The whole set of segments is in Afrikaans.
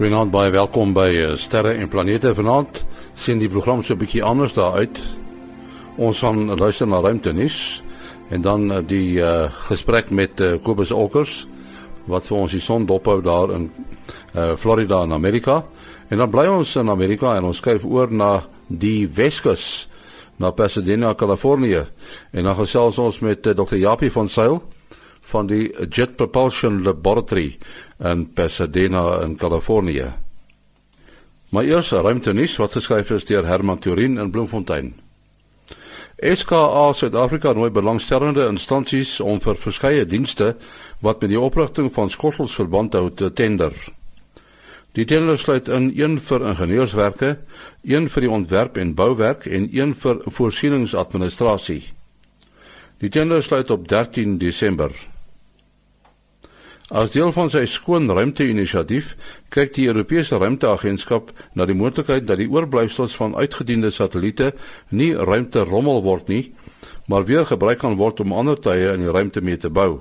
Goeienaand baie welkom by eh, Sterre en Planete vanaand. sien die program so 'n bietjie anders daar uit. Ons gaan luister na ruimtenis en dan eh, die uh, gesprek met uh, Kobus Olkers wat vir ons die son dophou daar in uh, Florida in Amerika. En dan bly ons in Amerika en ons skuif oor na die Weskus na Pasadena, Kalifornië. En dan gesels ons met uh, Dr. Japie van Sail van die Jet Propulsion Laboratory in Pasadena in Kalifornië. My eerste ruimtenis wat geskryf is deur Herman Turin in Bloemfontein. SKA Suid-Afrika nooi belangstellende instansies om vir verskeie dienste wat met die oprigting van skottels verband hou te tender. Die tender sluit in een vir ingenieurswerke, een vir die ontwerp en bouwerk en een vir voorsieningsadministrasie. Die tender sluit op 13 Desember. As deel van sy skoon ruimte-inisiatief, kyk die Europese Ruimteagentskap na die moontlikheid dat die oorblyfsels van uitgediende satelliete nie ruimte-rommel word nie, maar weer gebruik kan word om ander tye in die ruimte mee te bou.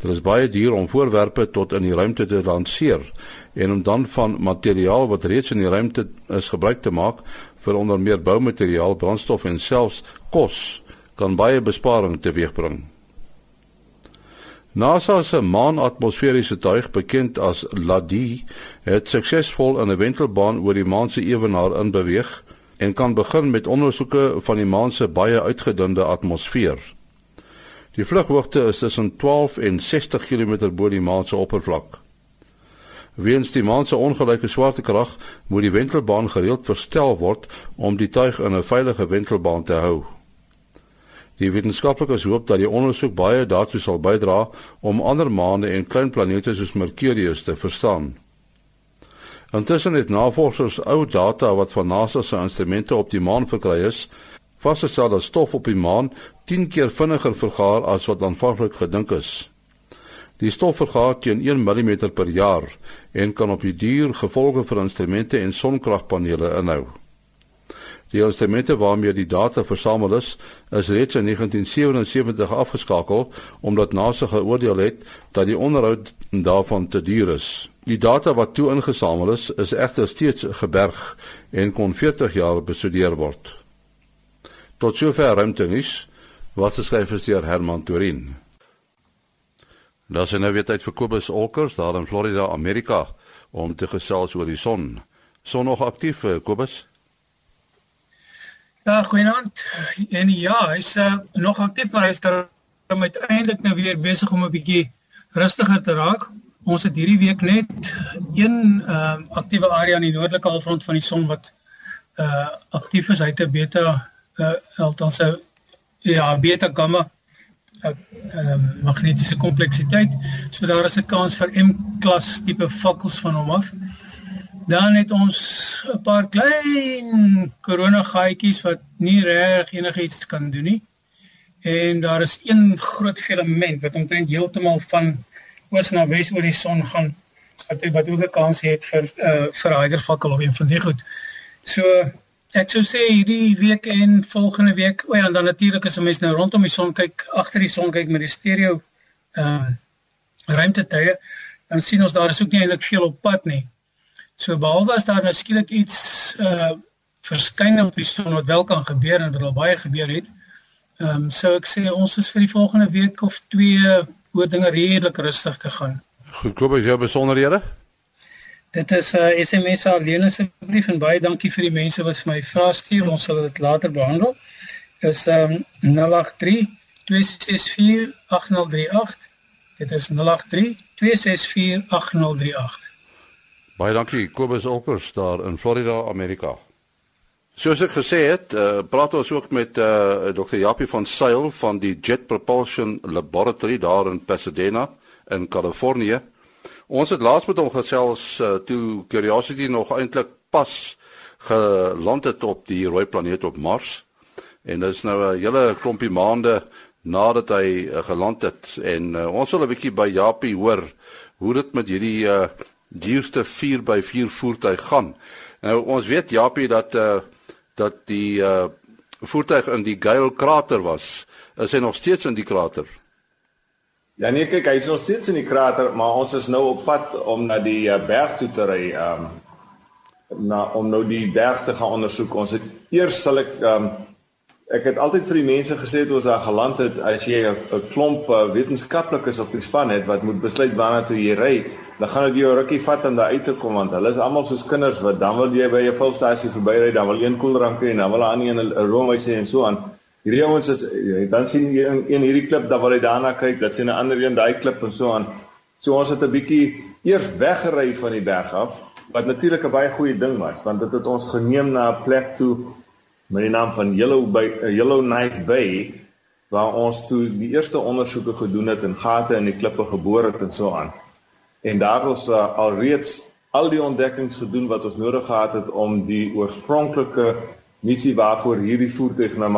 Dit is baie duur om voorwerpe tot in die ruimte te lanseer en om dan van materiaal wat reeds in die ruimte is gebruik te maak vir onder meer boumateriaal, brandstof en selfs kos kan baie besparing teweegbring. NASA se maanatmosferiese tuig, bekend as LADEE, het suksesvol in 'n wentelbaan oor die maan se ewenaar inbeweeg en kan begin met ondersoeke van die maan se baie uitgedunde atmosfeer. Die vlughoogte is tussen 12 en 60 km bo die maan se oppervlak. Weens die maan se ongelyke swaartekrag, moet die wentelbaan gereeld verstel word om die tuig in 'n veilige wentelbaan te hou. Die wetenskaplikes hoop dat die ondersoek baie daartoe sal bydra om ander maane en klein planete soos Mercurius te verstaan. Intussen het navorsers ou data wat van NASA se instrumente op die maan verkry is, vasgestel dat stof op die maan 10 keer vinniger vergaar as wat aanvanklik gedink is. Die stof vergaar teen 1 mm per jaar en kan op die duur gevolge vir instrumente en sonkragpanele inhou. Die instrumente waarmee die data versamel is, is reeds in 1977 afgeskakel omdat NASA geoordeel het dat die onderhoud daarvan te duur is. Die data wat toe ingesamel is, is egter steeds geberg en kon 40 jaar bestudeer word. Tot sover ruimtenis wat geskryf is deur Herman Turin. Daar is nou weer tyd vir Kobus Olkers daar in Florida, Amerika om te gesels oor die son. Son nog aktief, eh, Kobus? Ja, goeienaand. En ja, hy's uh, nog aktief, maar hy's om uiteindelik nou weer besig om 'n bietjie rustiger te raak. Ons het hierdie week net een ehm uh, aktiewe area aan die noordelike halfrond van die son wat uh aktief is. Hy het 'n beta uh althans 'n ja, beta gamma ehm uh, magnetiese kompleksiteit. So daar is 'n kans vir M-klas tipe fakkels van hom af. Dan het ons 'n paar klein koronagaatjies wat nie reg enigiets kan doen nie. En daar is een groot filament wat omtrent heeltemal van oos na wes oor die son gaan wat wat ook 'n kans het vir uh vir hydervakkel of een van die goed. So ek sou sê hierdie week en volgende week, o ja, dan natuurlik as 'n mens nou rondom die son kyk, agter die son kyk met die stereo uh ruimtetye, dan sien ons daar is ook nie eintlik veel op pad nie. So behalwe as daar nou skielik iets uh verskyn op die son wat wel kan gebeur en wat al baie gebeur het. Ehm um, sou ek sê ons is vir die volgende week of twee oor dinge redelik rustig te gaan. Goed, koop as jou besonderhede. Dit is 'n uh, SMS alleen asseblief en baie dankie vir die mense wat vir my vrae stuur. Ons sal dit later behandel. Dis ehm um, 083 264 8038. Dit is 083 264 8038. Baie dankie Kobus Olkers daar in Florida, Amerika. Soos ek gesê het, uh, praat ons ook met uh, eh, Dr. Japie van Sail van die Jet Propulsion Laboratory daar in Pasadena in Kalifornië. Ons het laas met hom gesels uh, toe Curiosity nog eintlik pas geland het op die rooi planeet op Mars. En dit is nou 'n hele klompie maande nadat hy uh, geland het en uh, ons wil 'n bietjie by Japie hoor hoe dit met hierdie uh, duurste 4x4 voertuig gaan. Nou ons weet Japie dat uh dat die uh voertuig in die Gale krater was. Is hy nog steeds in die krater? Ja nee, kyk, hy is nog steeds in die krater, maar ons is nou op pad om na die uh, berg toe te ry. Um na om nou die berg te gaan ondersoek. Ons het eers sal ek um ek het altyd vir die mense gesê toe ons daar geland het, as jy 'n klomp uh, wetenskaplikes op die span het wat moet besluit waarna toe jy ry, dan gaan dit jou rukkie vat om daar uit te kom want hulle is almal soos kinders wat dan wil jy by 'n fulstasie verbyry, dan wil een koelrank hê en dan wil 'n ander een 'n roomys hê en so aan. Hierdie ouens is dan sien jy een, een hierdie klip dan wil hy daarna kyk, dan sien 'n ander een daai klip en so aan. So ons het 'n bietjie eers weggery van die berg af wat natuurlik 'n baie goeie ding was want dit het ons geneem na 'n plek toe met die naam van Yellow Bay uh, Yellowknife Bay waar ons toe die eerste ondersoeke gedoen het en gate in die klippe geboor het en so aan. En daar was uh, alreeds al die ontdekkings gedoen wat ons nodig gehad het om die oorspronklike missie waarvoor hierdie voertuig na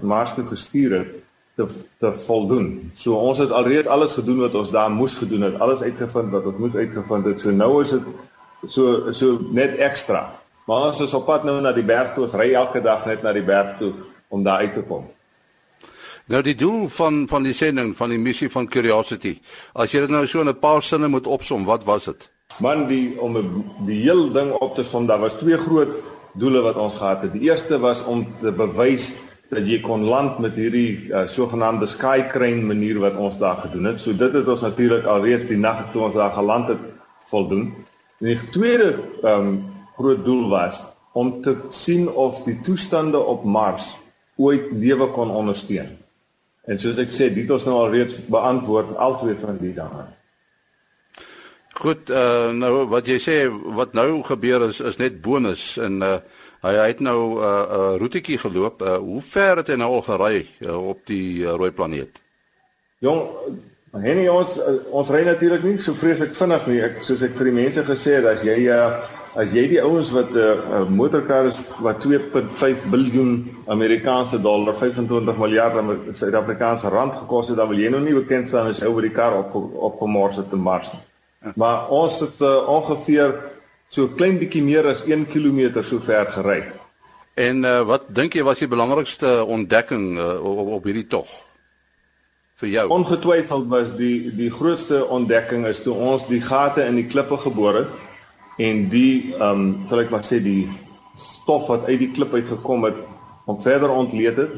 Mars toe gestuur het te te voldoen. So ons het alreeds alles gedoen wat ons daar moes gedoen het, alles uitgevind wat ons moet uitgevind het. So nou is dit so so net ekstra. Maar ons is op pad nou na die berg toe. Ons ry elke dag net na die berg toe om daar uit te kom. Nou die doel van van die sending van die missie van Curiosity. As jy dit nou so in 'n paar sinne moet opsom, wat was dit? Man, die om die heel ding op te som, daar was twee groot doele wat ons gehad het. Die eerste was om te bewys dat jy kon land met hierdie uh, sogenaamde sky crane manier wat ons daar gedoen het. So dit het ons natuurlik alreeds die nag toe ons daar geland het voldoen. En die tweede ehm um, groot doel was om te sien of die toestande op Mars ooit lewe kon ondersteun. En soos ek sê, dit ons nou al reeds beantwoord al twee van die dinge. Goed, uh, nou wat jy sê wat nou gebeur is is net bonus en uh, hy het nou 'n uh, uh, roetjie geloop. Uh, hoe ver het hy nou al gery uh, op die uh, rooi planeet? Jong, Henny ons ons ry natuurlik nie so vreeslik vinnig nie. Ek soos ek vir die mense gesê het as jy uh, as jy die ouens wat 'n uh, uh, motorkar is wat 2.5 miljard Amerikaanse dollar, 25 miljard Suid-Afrikaanse rand gekos het, dan wil jy nou nie bekend staan as oor die kar op op gemors het te Mars nie. Maar ons het uh, ongeveer so klein bietjie meer as 1 km so ver gery. En uh, wat dink jy was die belangrikste ontdekking uh, op, op hierdie tog? vir jou. Ongetwyfeld was die die grootste ontdekking is toe ons die gate in die klippe geboor het en die ehm um, sal ek maar sê die stof wat uit die klip uit gekom het om verder ontleed het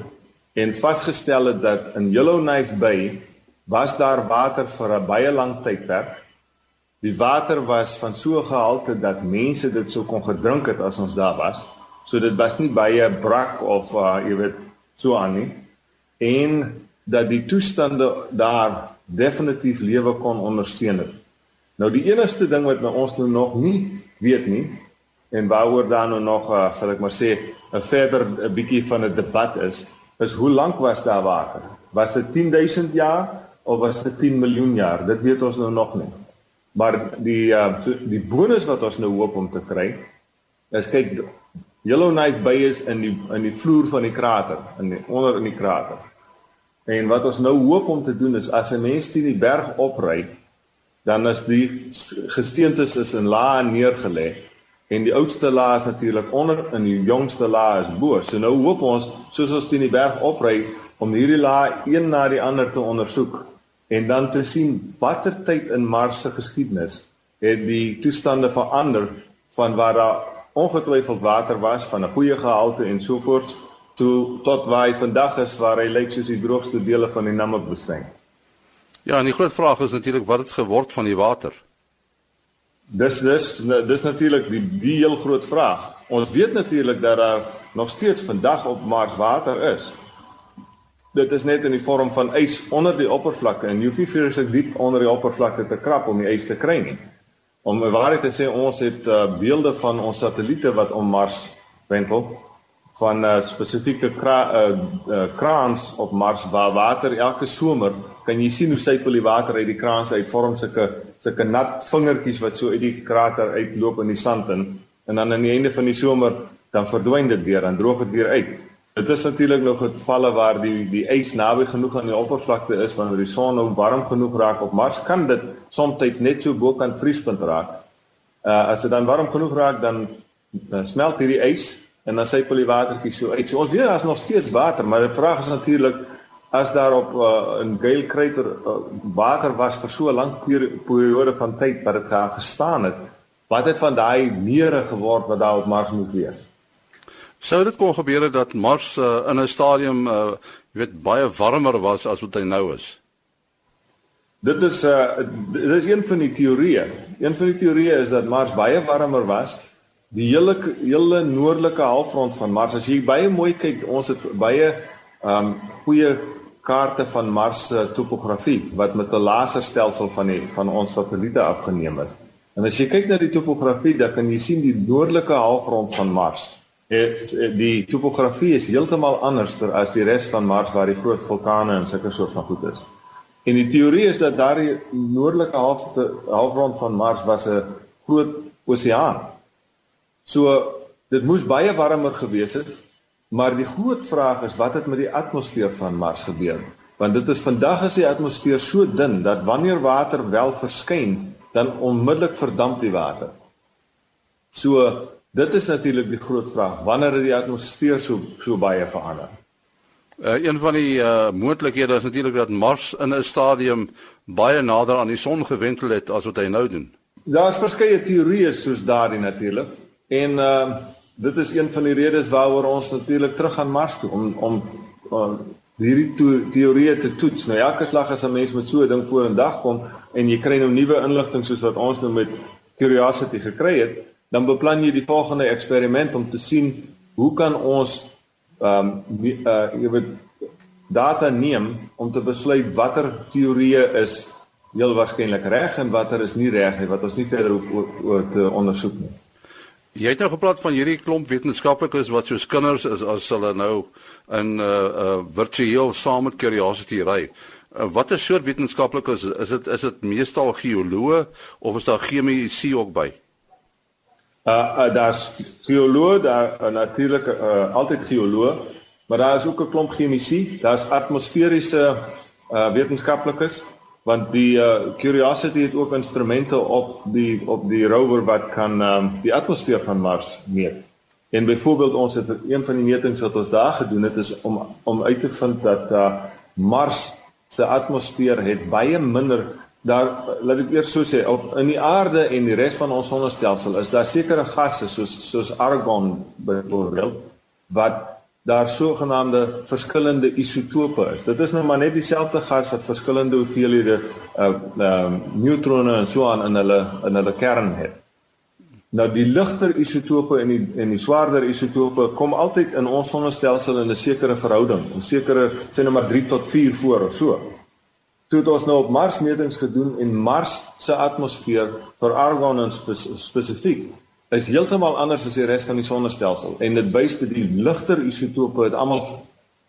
en vasgestel het dat in Yellowknife Bay was daar water vir 'n baie lang tydperk. Die water was van so 'n gehalte dat mense dit sou kon gedrink het as ons daar was. So dit was nie baie brak of uh, jy weet so aan nie. En dat die toestande daar definitief lewe kon ondersteun het. Nou die enigste ding wat ons nou nog nie weet nie en waaroor daar nou nog uh, sal ek maar sê 'n verder 'n bietjie van 'n debat is, is hoe lank was daar water? Was dit 10000 jaar of was dit 10 miljoen jaar? Dit weet ons nou nog nie. Maar die uh, so, die bonus wat ons nou hoop om te kry is kyk Yellowknife Bay is in die in die vloer van die krater, in die, onder in die krater. En wat ons nou hoop om te doen is as 'n mens teen die berg opry, dan is die gesteentes is in lae neergelê en die oudste laag is natuurlik onder en die jongste laag is bo. So nou hoop ons soos ons teen die berg opry om hierdie laag een na die ander te ondersoek en dan te sien watter tyd in Mars se geskiedenis het die toestande verander van waar daar ongetwyfeld water was van 'n goeie gehalte en so voort toe tot waar hy vandag is waar hy lyk soos die droogste dele van die Namibwoestyn. Ja, en die groot vraag is natuurlik wat het geword van die water? Dis dis dis natuurlik die die heel groot vraag. Ons weet natuurlik dat daar nog steeds vandag op Mars water is. Dit is net in die vorm van ys onder die oppervlakte en jy hoef nie vreeslik diep onder die oppervlakte te krap om die ys te kry nie. Om waarheid te sê, ons het uh, beelde van ons satelliete wat om Mars wentel van 'n uh, spesifieke kra uh, uh, kraans op Mars waar water elke somer kan jy sien hoe sypel die water uit die kraans uit vorm sulke sulke nat vingertjies wat so uit die krater uitloop in die sand in en dan aan die einde van die somer dan verdwyn dit weer dan droog dit weer uit. Dit is natuurlik nog gevalle waar die die ys naby genoeg aan die oppervlakte is wanneer die son nou warm genoeg raak op Mars kan dit soms net so bo kan vriespunt raak. Uh as dit dan warm genoeg raak dan, dan smelt hierdie ys en dan sypel die watertjie so uit. So ons weet daar's nog steeds water, maar die vraag is natuurlik as daar op uh, in Gale Crater uh, water was vir so 'n lang periode van tyd wat dit daar gestaan het, wat het van daai mere geword wat daar op Mars moet wees? Sou dit kon gebeur dat Mars uh, in 'n stadium uh, jy weet baie warmer was as wat hy nou is? Dit is 'n uh, dit is een van die teorieë. Een van die teorieë is dat Mars baie warmer was. Die hele hele noordelike halfrond van Mars, as jy baie mooi kyk, ons het baie um goeie kaarte van Mars se topografie wat met 'n laserstelsel van die van ons satelliete afgeneem is. En as jy kyk na die topografie, dan kan jy sien die noordelike halfrond van Mars. Het, die topografie is heeltemal anders as die res van Mars waar die groot vulkane en sulke soort van goed is. En die teorie is dat daardie noordelike halfte halfrond van Mars was 'n groot oseaan. So dit moes baie warmer gewees het Maar die groot vraag is wat het met die atmosfeer van Mars gebeur? Want dit is vandag is die atmosfeer so dun dat wanneer water wel verskyn, dan onmiddellik verdamp die water. So dit is natuurlik die groot vraag, wanneer het die atmosfeer so so baie verander? Uh, een van die uh, moontlikhede is natuurlik dat Mars in 'n stadium baie nader aan die son gewentel het as wat hy nou doen. Daar's verskeie teorieë soos daardie natuurlik. En uh dit is een van die redes waaroor ons natuurlik terug aan Mars toe om om, om hierdie teorieë te toets. Nou elke slag as 'n mens met so 'n ding voor in dag kom en jy kry nou nuwe inligting soos wat ons nou met Curiosity gekry het, dan beplan jy die volgende eksperiment om te sien hoe kan ons ehm um, uh jy weet data neem om te besluit watter teorieë is heel waarskynlik reg en watter is nie reg nie wat ons nie verder hoef oor te ondersoek nie. Jy het nou gepraat van hierdie klomp wetenskaplikes wat soos kinders is as hulle nou in 'n uh, uh, virtueel saam met Curiosity ry. Uh, wat 'n soort wetenskaplikes is, is dit is dit meestal geoloë of is daar chemici ook by? Uh, uh daar's geoloë, daar uh, natuurlik uh, altyd geoloë, maar daar is ook 'n klomp chemici, daar's atmosferiese uh, wetenskaplikes want die uh, Curiosity het ook instrumente op die op die rover wat kan um, die atmosfeer van Mars meet. En byvoorbeeld ons het een van die metings wat ons daar gedoen het is om om uit te vind dat uh, Mars se atmosfeer het baie minder daar laat ek eers so sê op in die aarde en die res van ons sonnestelsel is daar sekere gasse soos soos argon byvoorbeeld wat daar sogenaamde verskillende isotope is. Dit is nou maar net dieselfde gas wat verskillende hoeveelhede uh uh neutrone en so aan in hulle in hulle kern het. Nou die ligter isotope en die en die swaarder isotope kom altyd in ons sonnestelsel in 'n sekere verhouding, 'n sekere sê nou maar 3 tot 4 voor of so. Toe het ons nou op Mars metings gedoen en Mars se atmosfeer vir argon en spesifiek is heeltemal anders as die res van die sonnestelsel en dit wys dat die ligter isotope het almal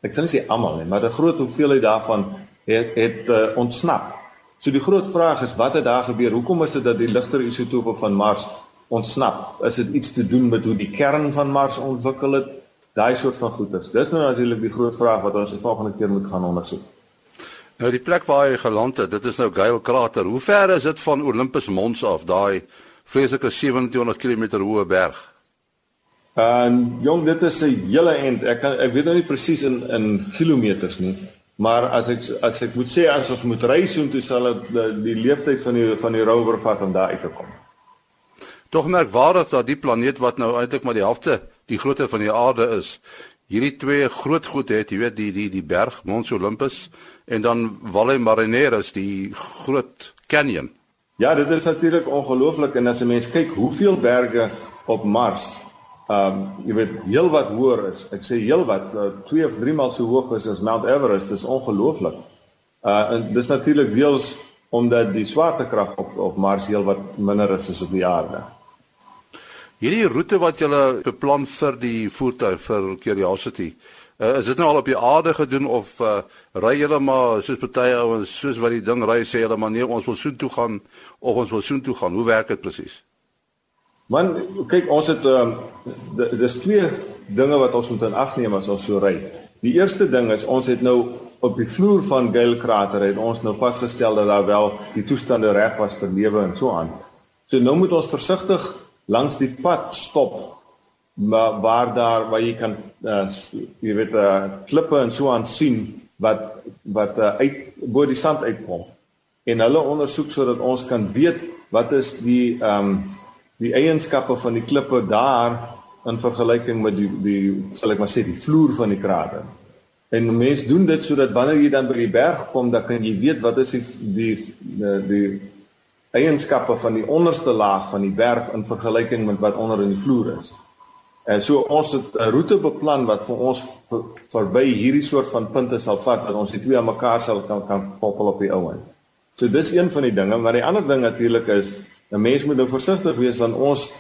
ek sê nie sê almal nie, maar 'n groot hoeveelheid daarvan het het uh, ontsnap. So die groot vraag is wat het daar gebeur? Hoekom is dit dat die ligter isotope van Mars ontsnap? Is dit iets te doen met hoe die kern van Mars ontwikkel het? Daai soort van goeters. Dis nou natuurlik die groot vraag wat ons die volgende keer moet gaan ondersoek. Nou die plek waar hy geland het, dit is nou Gale krater. Hoe ver is dit van Olympus Mons af, daai vreeslike 27 km hoë berg. En jong, dit is 'n hele end. Ek kan ek weet nou nie presies in in kilometers nie, maar as ek as ek moet sê as ons moet ry so intoe sal dit die, die leeftyd van die van die rover vat om daar uit te kom. Tog merkwaardig dat die planeet wat nou eintlik maar die helfte die grootte van die aarde is, hierdie twee groot goed het, jy weet die die die berg Mons Olympus en dan Valle Marineris, die groot canyon. Ja, dit is natuurlik ongelooflik en as 'n mens kyk hoeveel berge op Mars, ehm um, jy weet heelwat hoër is. Ek sê heelwat, 2 uh, of 3 maal so hoog is as Mount Everest, dis ongelooflik. Uh en dis natuurlik deels omdat die swaartekrag op op Mars heelwat minder is as op die aarde. Hierdie roete wat jy beplan vir die voertuig vir Curiosity, Uh, is dit nou al op die aarde gedoen of uh, ry julle maar soos party ouens soos wat die ding ry sê hulle maar nee ons wil soontoe gaan of ons wil soontoe gaan. Hoe werk dit presies? Man, kyk ons het um, dis twee dinge wat ons moet in ag neem as ons so ry. Die eerste ding is ons het nou op die vloer van Gale krater het ons nou vasgestel dat daar wel die toestande reg was vir lewe en so aan. So nou moet ons versigtig langs die pad stop maar waar daar waar jy kan uh, jy weet uh, klippe en so aan sien wat wat uh, uit bo die sand uitkom en hulle ondersoek sodat ons kan weet wat is die ehm um, die eienskappe van die klippe daar in vergelyking met die die sal ek maar sê die vloer van die krater. En mense doen dit sodat wanneer jy dan by die berg kom, dan kan jy weet wat is die die die, die eienskappe van die onderste laag van die berg in vergelyking met wat onder in die vloer is. En so ons het 'n roete beplan wat vir ons verby hierdie soort van punte sal vat dat ons die twee aan mekaar sal kan kan koppel op die ou end. So dis een van die dinge, maar die ander ding natuurlik is 'n mens moet nou versigtig wees want ons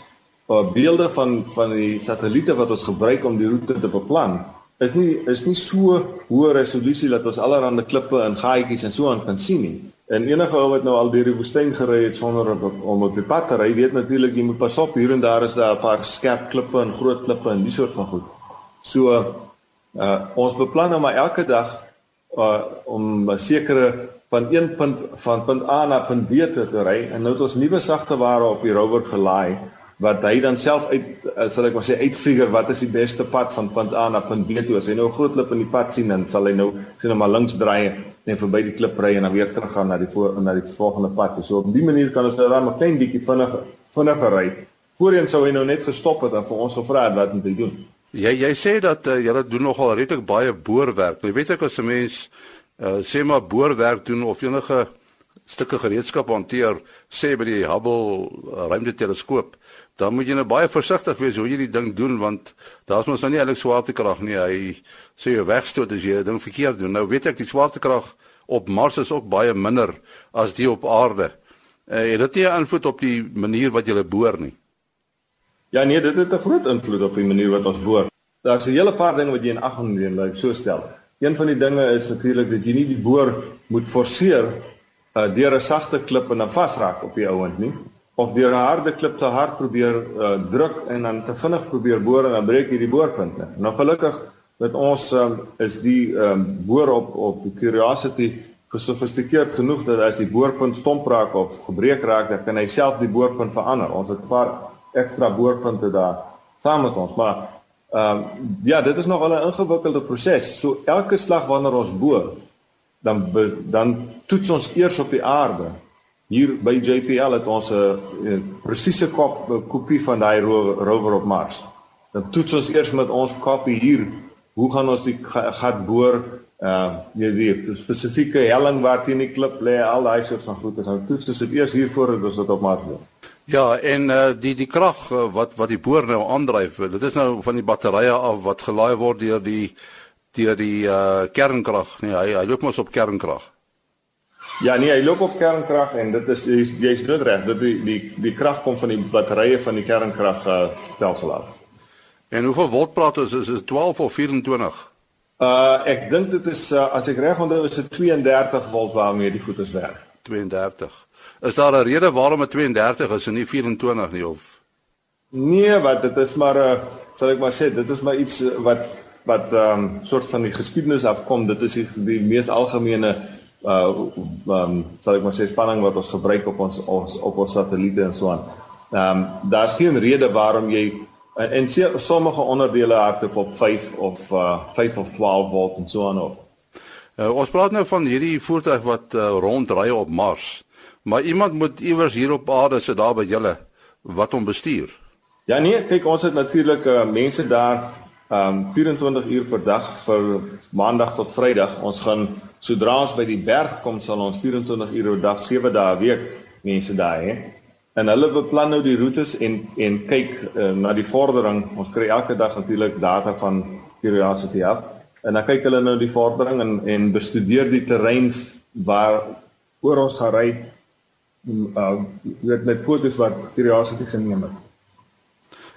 uh, beelde van van die satelliete wat ons gebruik om die roete te beplan is nie is nie so hoë resolusie dat ons allerlei klippe en gaatjies en so aan kan sien nie. En enige ou wat nou al deur die woestyn gery het sonder op, om op die pad te ry, weet natuurlik jy moet pas op hier en daar is daar 'n paar skerp klippe en groot klippe en die soort van goed. So uh ons beplan nou maar elke dag uh om 'n sekere van een punt van punt A na punt B te ry en nou het ons nuwe sagte ware op die rover gelaai wat hy dan self uit uh, sal ek maar sê uitfigure wat is die beste pad van punt A na punt B toe. As hy nou 'n groot klip in die pad sien dan sal hy nou sien hom maar links draai net verby die klip ry en dan weer terug gaan na die voor, na die volgende pad. So op die manier kan ons nou dan 'n klein bietjie vinniger vinniger ry. Voorheen sou hy nou net gestop het en vir ons gevra het wat moet hy doen. Jy jy sê dat uh, julle doen nogal redelik baie boorwerk. Jy weet ek as 'n mens uh, sê maar boorwerk doen of enige stukke gereedskap hanteer, sê by die Hubble uh, ruimteteleskoop, dan moet jy nou baie versigtig wees hoe jy die ding doen want daar's mos nou nie eintlik swaartekrag nie. Hy sê jy wegstoot as jy 'n ding verkeerd doen. Nou weet ek die swaartekrag op Mars is ook baie minder as die op aarde. Uh, het dit nie 'n invloed op die manier wat jy boor nie? Ja nee, dit het 'n groot invloed op die manier wat ons boor. Daar's 'n hele paar dinge wat jy in ag moet neem, ek so stel. Een van die dinge is natuurlik dat jy nie die boor moet forceer uh, deur 'n sagte klip en dan vasraak op die ouend nie of deur 'n harde klip te hard probeer uh, druk en dan te vinnig probeer boor en dan breek jy die boorpunte. Nou gelukkig met ons um, is die um, boor op op die Curiosity gesofistikeerd genoeg dat as die boorpunt stomp raak of gebreek raak, dan kan hy self die boorpunt verander. Ons het 'n paar ekstra boorpunte daar saam met ons, maar ehm um, ja, dit is nog 'n ingewikkelde proses. So elke slag wanneer ons boor, dan dan toets ons eers op die aarde Hier by JPL het ons 'n presiese kop kopie van daai rover op Mars. Dan toets ons eers met ons kopie hier, hoe gaan ons die gat boor? Uh, jy weet, spesifieke helling waar teen die klip lê, al daai soort van goeie. Dan toets ons dit eers hier voordat ons dit op Mars doen. Ja, en uh, die die krag wat wat die boor nou aandryf, dit is nou van die batterye af wat gelaai word deur die deur die uh, kernkrag. Nee, hy hy loop mos op kernkrag. Ja nee, hy loop op kernkrag en dit is jy's jy's dit reg. Dit die die die krag kom van die batterye van die kernkrag uh, stelsel af. En hoeveel volt praat ons? Is dit 12 of 24? Uh ek dink dit is uh, as ek reg onthou is dit 32 volt waarmee die goeders werk. 32. Is daar 'n rede waarom dit 32 is en nie 24 nie of? Nee, wat dit is maar 'n uh, sal ek maar sê, dit is maar iets wat wat ehm um, soort van die geskiedenis afkom. Dit is die, die mees algemene uh um sal ek maar sê spanning wat ons gebruik op ons, ons op ons satelliete en so aan. Ehm um, daar's geen rede waarom jy en, en sê, sommige onderdele hardop op 5 of uh 5 of 12 volt en so aan op. Uh, ons praat nou van hierdie voertuig wat uh, rondry op Mars. Maar iemand moet iewers hier op aarde sit daar by julle wat hom bestuur. Ja nee, kyk ons het natuurlik uh, mense daar um 24 uur per dag vir maandag tot vrydag. Ons gaan Sodra ons by die berg kom, sal ons 24 ure 'n dag, 7 dae 'n week mense daar hê. En hulle beplan nou die roetes en en kyk uh, na die vordering. Ons kry elke dag natuurlik data van Curiosity af. En dan kyk hulle nou die vordering en en bestudeer die terrein waar oor ons gaan ry. Uh weet met foto's wat Curiosity geneem het.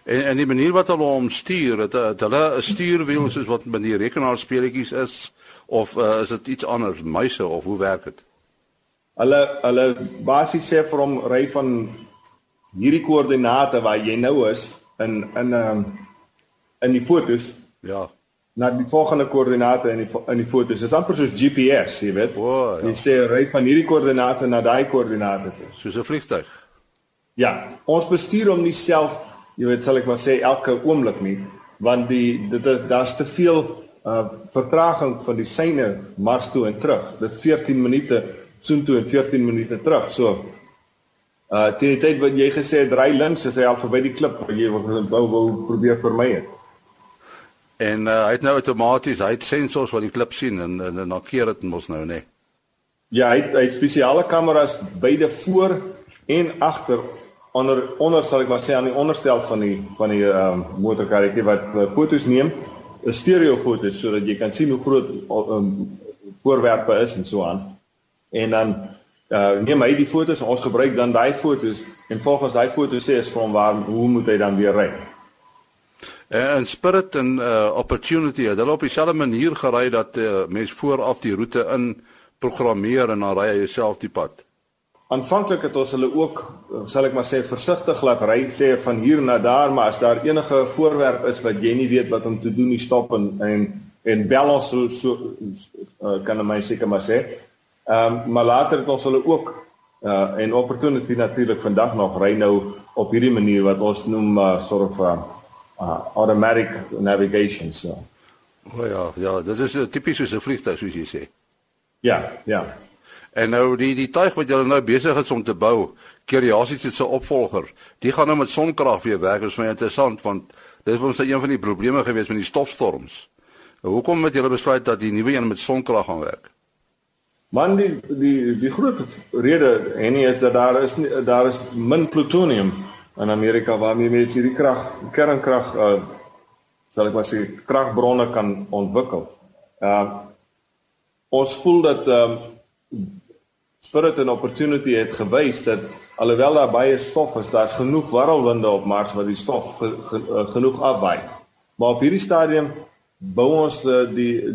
En en die manier wat hulle hom stuur, het, het hulle 'n stuurwiel soos wat met die rekenaarspeletjies is of uh, is dit iets anders, muise of hoe werk dit? Hulle hulle basies sê vir hom ry van hierdie koördinate waar jy nou is in in um, in die fotos. Ja. Na die volgende koördinate in die in die fotos. Is amper soos GPS, jy weet. Oh, ja. Jy sê ry van hierdie koördinate na daai koördinate toe. Soos 'n vliegtuig. Ja, ons bestuur hom nie self, jy weet, sal ek maar sê elke oomblik nie, want die dit daar's te veel uh vertraging van die syne Mars toe en terug. Dit 14 minute soontoe en 14 minute terug. So uh teen die tyd wat jy gesê het ry links, is hy al verby die klip wat jy wou wou probeer vermy het. En uh, hy het nou outomaties, hy het sensors wat die klip sien en en, en dan keer dit mos nou nê. Nee. Ja, hy het, hy het spesiale kameras beide voor en agter onder onder sal ek maar sê aan die onderstel van die van die ehm um, motorkarretjie wat uh, fotos neem 'n stereo foto sodat jy kan sien hoe groot um, voorwerpe is en so aan. En dan uh, neem hy die fotos en ons gebruik dan daai fotos en volgens daai fotos sê ons van waar hoe moet hy dan weer ry. En Spirit en uh, Opportunity het hulle op dieselfde manier gery dat uh, mens vooraf die roete in programmeer en dan ry jy self die pad. Aanvanklik het ons hulle ook, sal ek maar sê, versigtig laat ry, sê van hier na daar, maar as daar enige voorwerp is wat jy nie weet wat om te doen, nie stop en en, en bel ons so, so uh, kan my seker maar sê. Ehm um, maar later het ons hulle ook uh en opportunity natuurlik vandag nog ry nou op hierdie manier wat ons noem uh, sort of uh, uh automatic navigation so. O ja, ja, dit is tipies so 'n vliegtuig soos jy sê. Ja, ja. En nou die die tuig wat julle nou besig is om te bou, Curiosity se opvolger, die gaan nou met sonkrag weer werk. Dit is my interessant want dit is ons een van die probleme gewees met die stofstorms. Hoekom het julle besluit dat die nuwe een met sonkrag gaan werk? Man die die die groot rede en nie is dat daar is daar is min plutonium in Amerika waarmee mense hierdie krag kernkrag uh sal ek maar sê kragbronne kan ontwikkel. Uh ons voel dat ehm uh, Spirit and Opportunity het gewys dat alhoewel daar baie stof is, daar's genoeg warrelwinde op Mars wat die stof ge, ge, uh, genoeg afwaai. Maar op hierdie stadium bou ons uh, die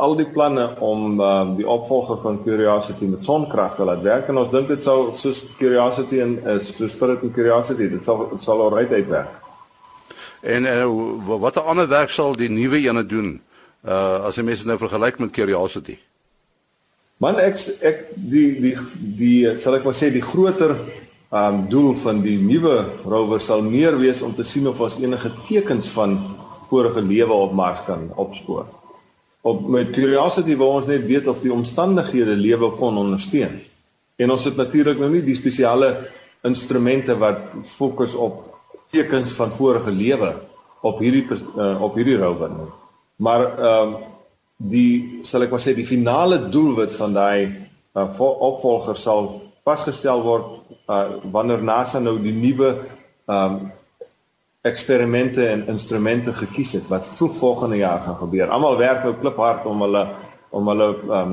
al die planne om uh, die opvolger van Curiosity met sonkrag te laat werk en ons dink dit sal soos Curiosity en uh, soos Spirit and Curiosity, dit sal dit sal alright uitwerk. En uh, wat 'n ander werk sal die nuwe ene doen? Uh as jy mense nou vergelyk met Curiosity. Man ek ek die die die sal ek maar sê die groter um doel van die nuwe rover sal meer wees om te sien of ons enige tekens van vorige lewe op Mars kan opspoor. Op met Curiosity wou ons net weet of die omstandighede lewe kon ondersteun. En ons het natuurlik nou nie die spesiale instrumente wat fokus op tekens van vorige lewe op hierdie uh, op hierdie rover nie. Maar ehm um, die sal ek maar sê die finale doelwit van daai uh, opvolger sal vasgestel word uh, wanneer NASA nou die nuwe um eksperimente en instrumente gekies het wat vroeg volgende jaar gaan gebeur. Almal werk nou kliphard om hulle om hulle um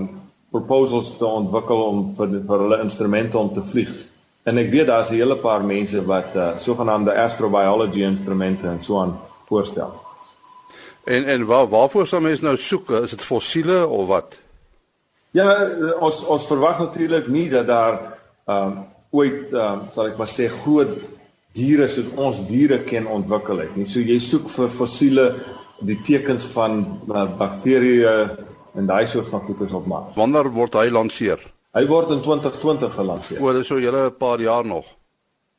proposals te ontwikkel om vir vir hulle instrumente om te vlieg. En ek weet daar's 'n hele paar mense wat uh, sogenaamde astrobiology instrumente en so aan voorstel. En en waar waarvoor sal mense nou soek? Is dit fossiele of wat? Ja, ons ons verwag natuurlik nie dat daar ehm um, ooit ehm um, sal ek maar sê groot diere soos ons diere ken ontwikkel het nie. So jy soek vir fossiele die tekens van uh, bakterieë en daai soort van goeders op Mars. Wanneer word hy lanseer? Hy word in 2020 gelanseer. O, dis so julle 'n paar jaar nog.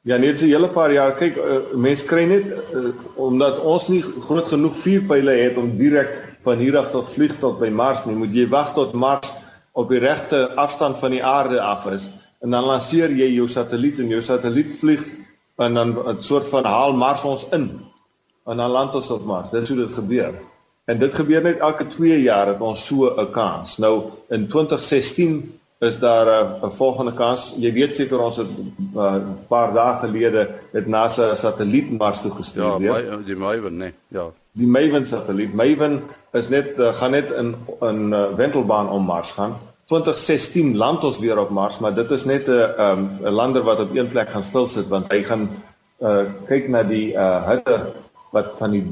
Ja, net 'n hele paar jaar. Kyk, uh, mense kry net uh, omdat ons nie groot genoeg vuurpyle het om direk van hier af tot vlieg tot by Mars nie. Moet jy wag tot Mars op die regte afstand van die aarde af is en dan lanseer jy jou satelliet en jou satelliet vlieg en dan 'n soort van haal Mars ons in. En dan land ons op Mars. Dit sou dit gebeur. En dit gebeur net elke 2 jaar dat ons so 'n kans. Nou in 2016 is daar 'n uh, volgende kans. Jy weet seker ons het 'n uh, paar dae gelede het NASA 'n satelliet Mars toe gestuur, ja. Ja, die Maven, nee. Ja. Die Maven satelliet. Maven is net uh, gaan net in 'n uh, wentelbaan om Mars gaan. 2016 land ons weer op Mars, maar dit is net 'n 'n um, lander wat op een plek gaan stil sit want hy gaan uh kyk na die uh hitte wat van die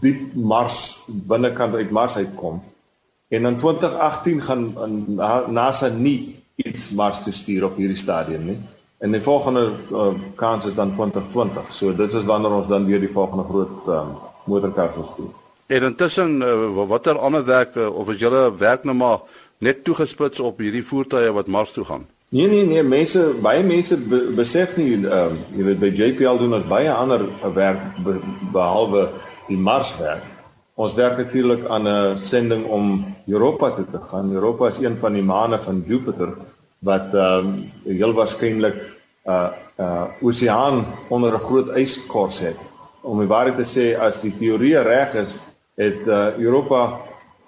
diep Mars binnekant uit Mars uitkom. En in 2018 gaan NASA nie iets Mars toe stuur op hierdie stadium nie. En die volgende uh, kans is dan 2020. So dit is wanneer ons dan weer die volgende groot um, motorkar sal stuur. En intussen uh, watter ander werk uh, of is julle werk nou maar net toegespits op hierdie voertuie wat Mars toe gaan? Nee nee nee, mense baie mense be, besef nie ehm um, jy weet by JPL doen ons baie ander werk be, behalwe die Mars werk. Ons werk natuurlik aan 'n sending om Europa toe te gaan. Europa is een van die maane van Jupiter wat ehm um, heel waarskynlik 'n uh, 'n uh, oseaan onder 'n groot yskors het. Om die waarheid te sê, as die teorie reg is, het uh, Europa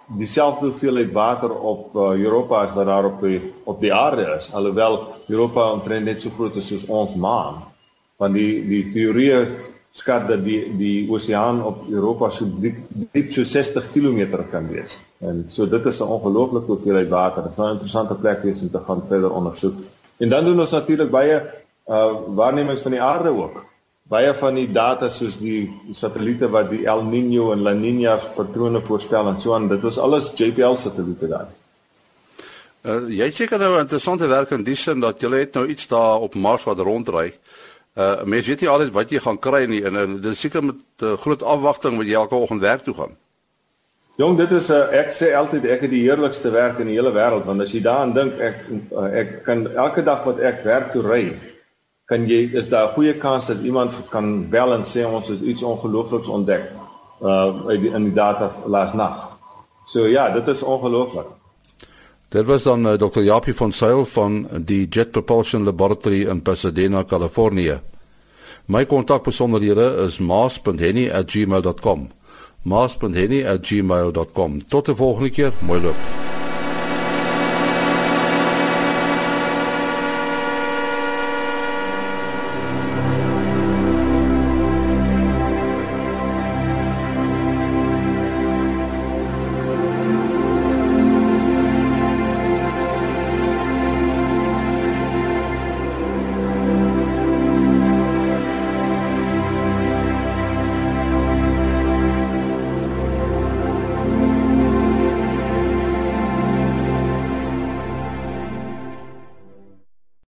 dieselfde hoeveelheid water op uh, Europa as wat daar op die op die aarde is alhoewel Europa omtrent net so groot is soos ons maan want die die teorie skat dat die die oseaan op Europa so diep, diep so 60 km kan wees en so dit is 'n ongelooflike hoeveelheid water dit is 'n interessante plek wees om te gaan verder ondersoek en dan doen ons natuurlik baie uh, waarnemings van die aarde ook baie van die data soos die satelliete wat die El Niño en La Niña patrone voorspel en so aan, dit was alles JPL satelliete daar. Uh, jy seker nou interessante werk in die sin dat jy het nou iets daar op Mars wat rondry. Uh mense weet nie altyd wat jy gaan kry nie en, en dit is seker met uh, groot afwagting wat jy elke oggend werk toe gaan. Jong, dit is 'n uh, ek sê altyd ek het die heerlikste werk in die hele wêreld want as jy daaraan dink ek uh, ek kan elke dag wat ek werk toe ry kan jy is daar 'n goeie kans dat iemand kan bel en sê ons het iets ongeloofliks ontdek uh in die data laas nag. So ja, dit is ongelooflik. Dit was dan uh, Dr. Japie van Sail van die Jet Propulsion Laboratory in Pasadena, Kalifornië. My kontakbesonderhede is maas.henny@gmail.com. maas.henny@gmail.com. Tot die volgende keer, mooi loop.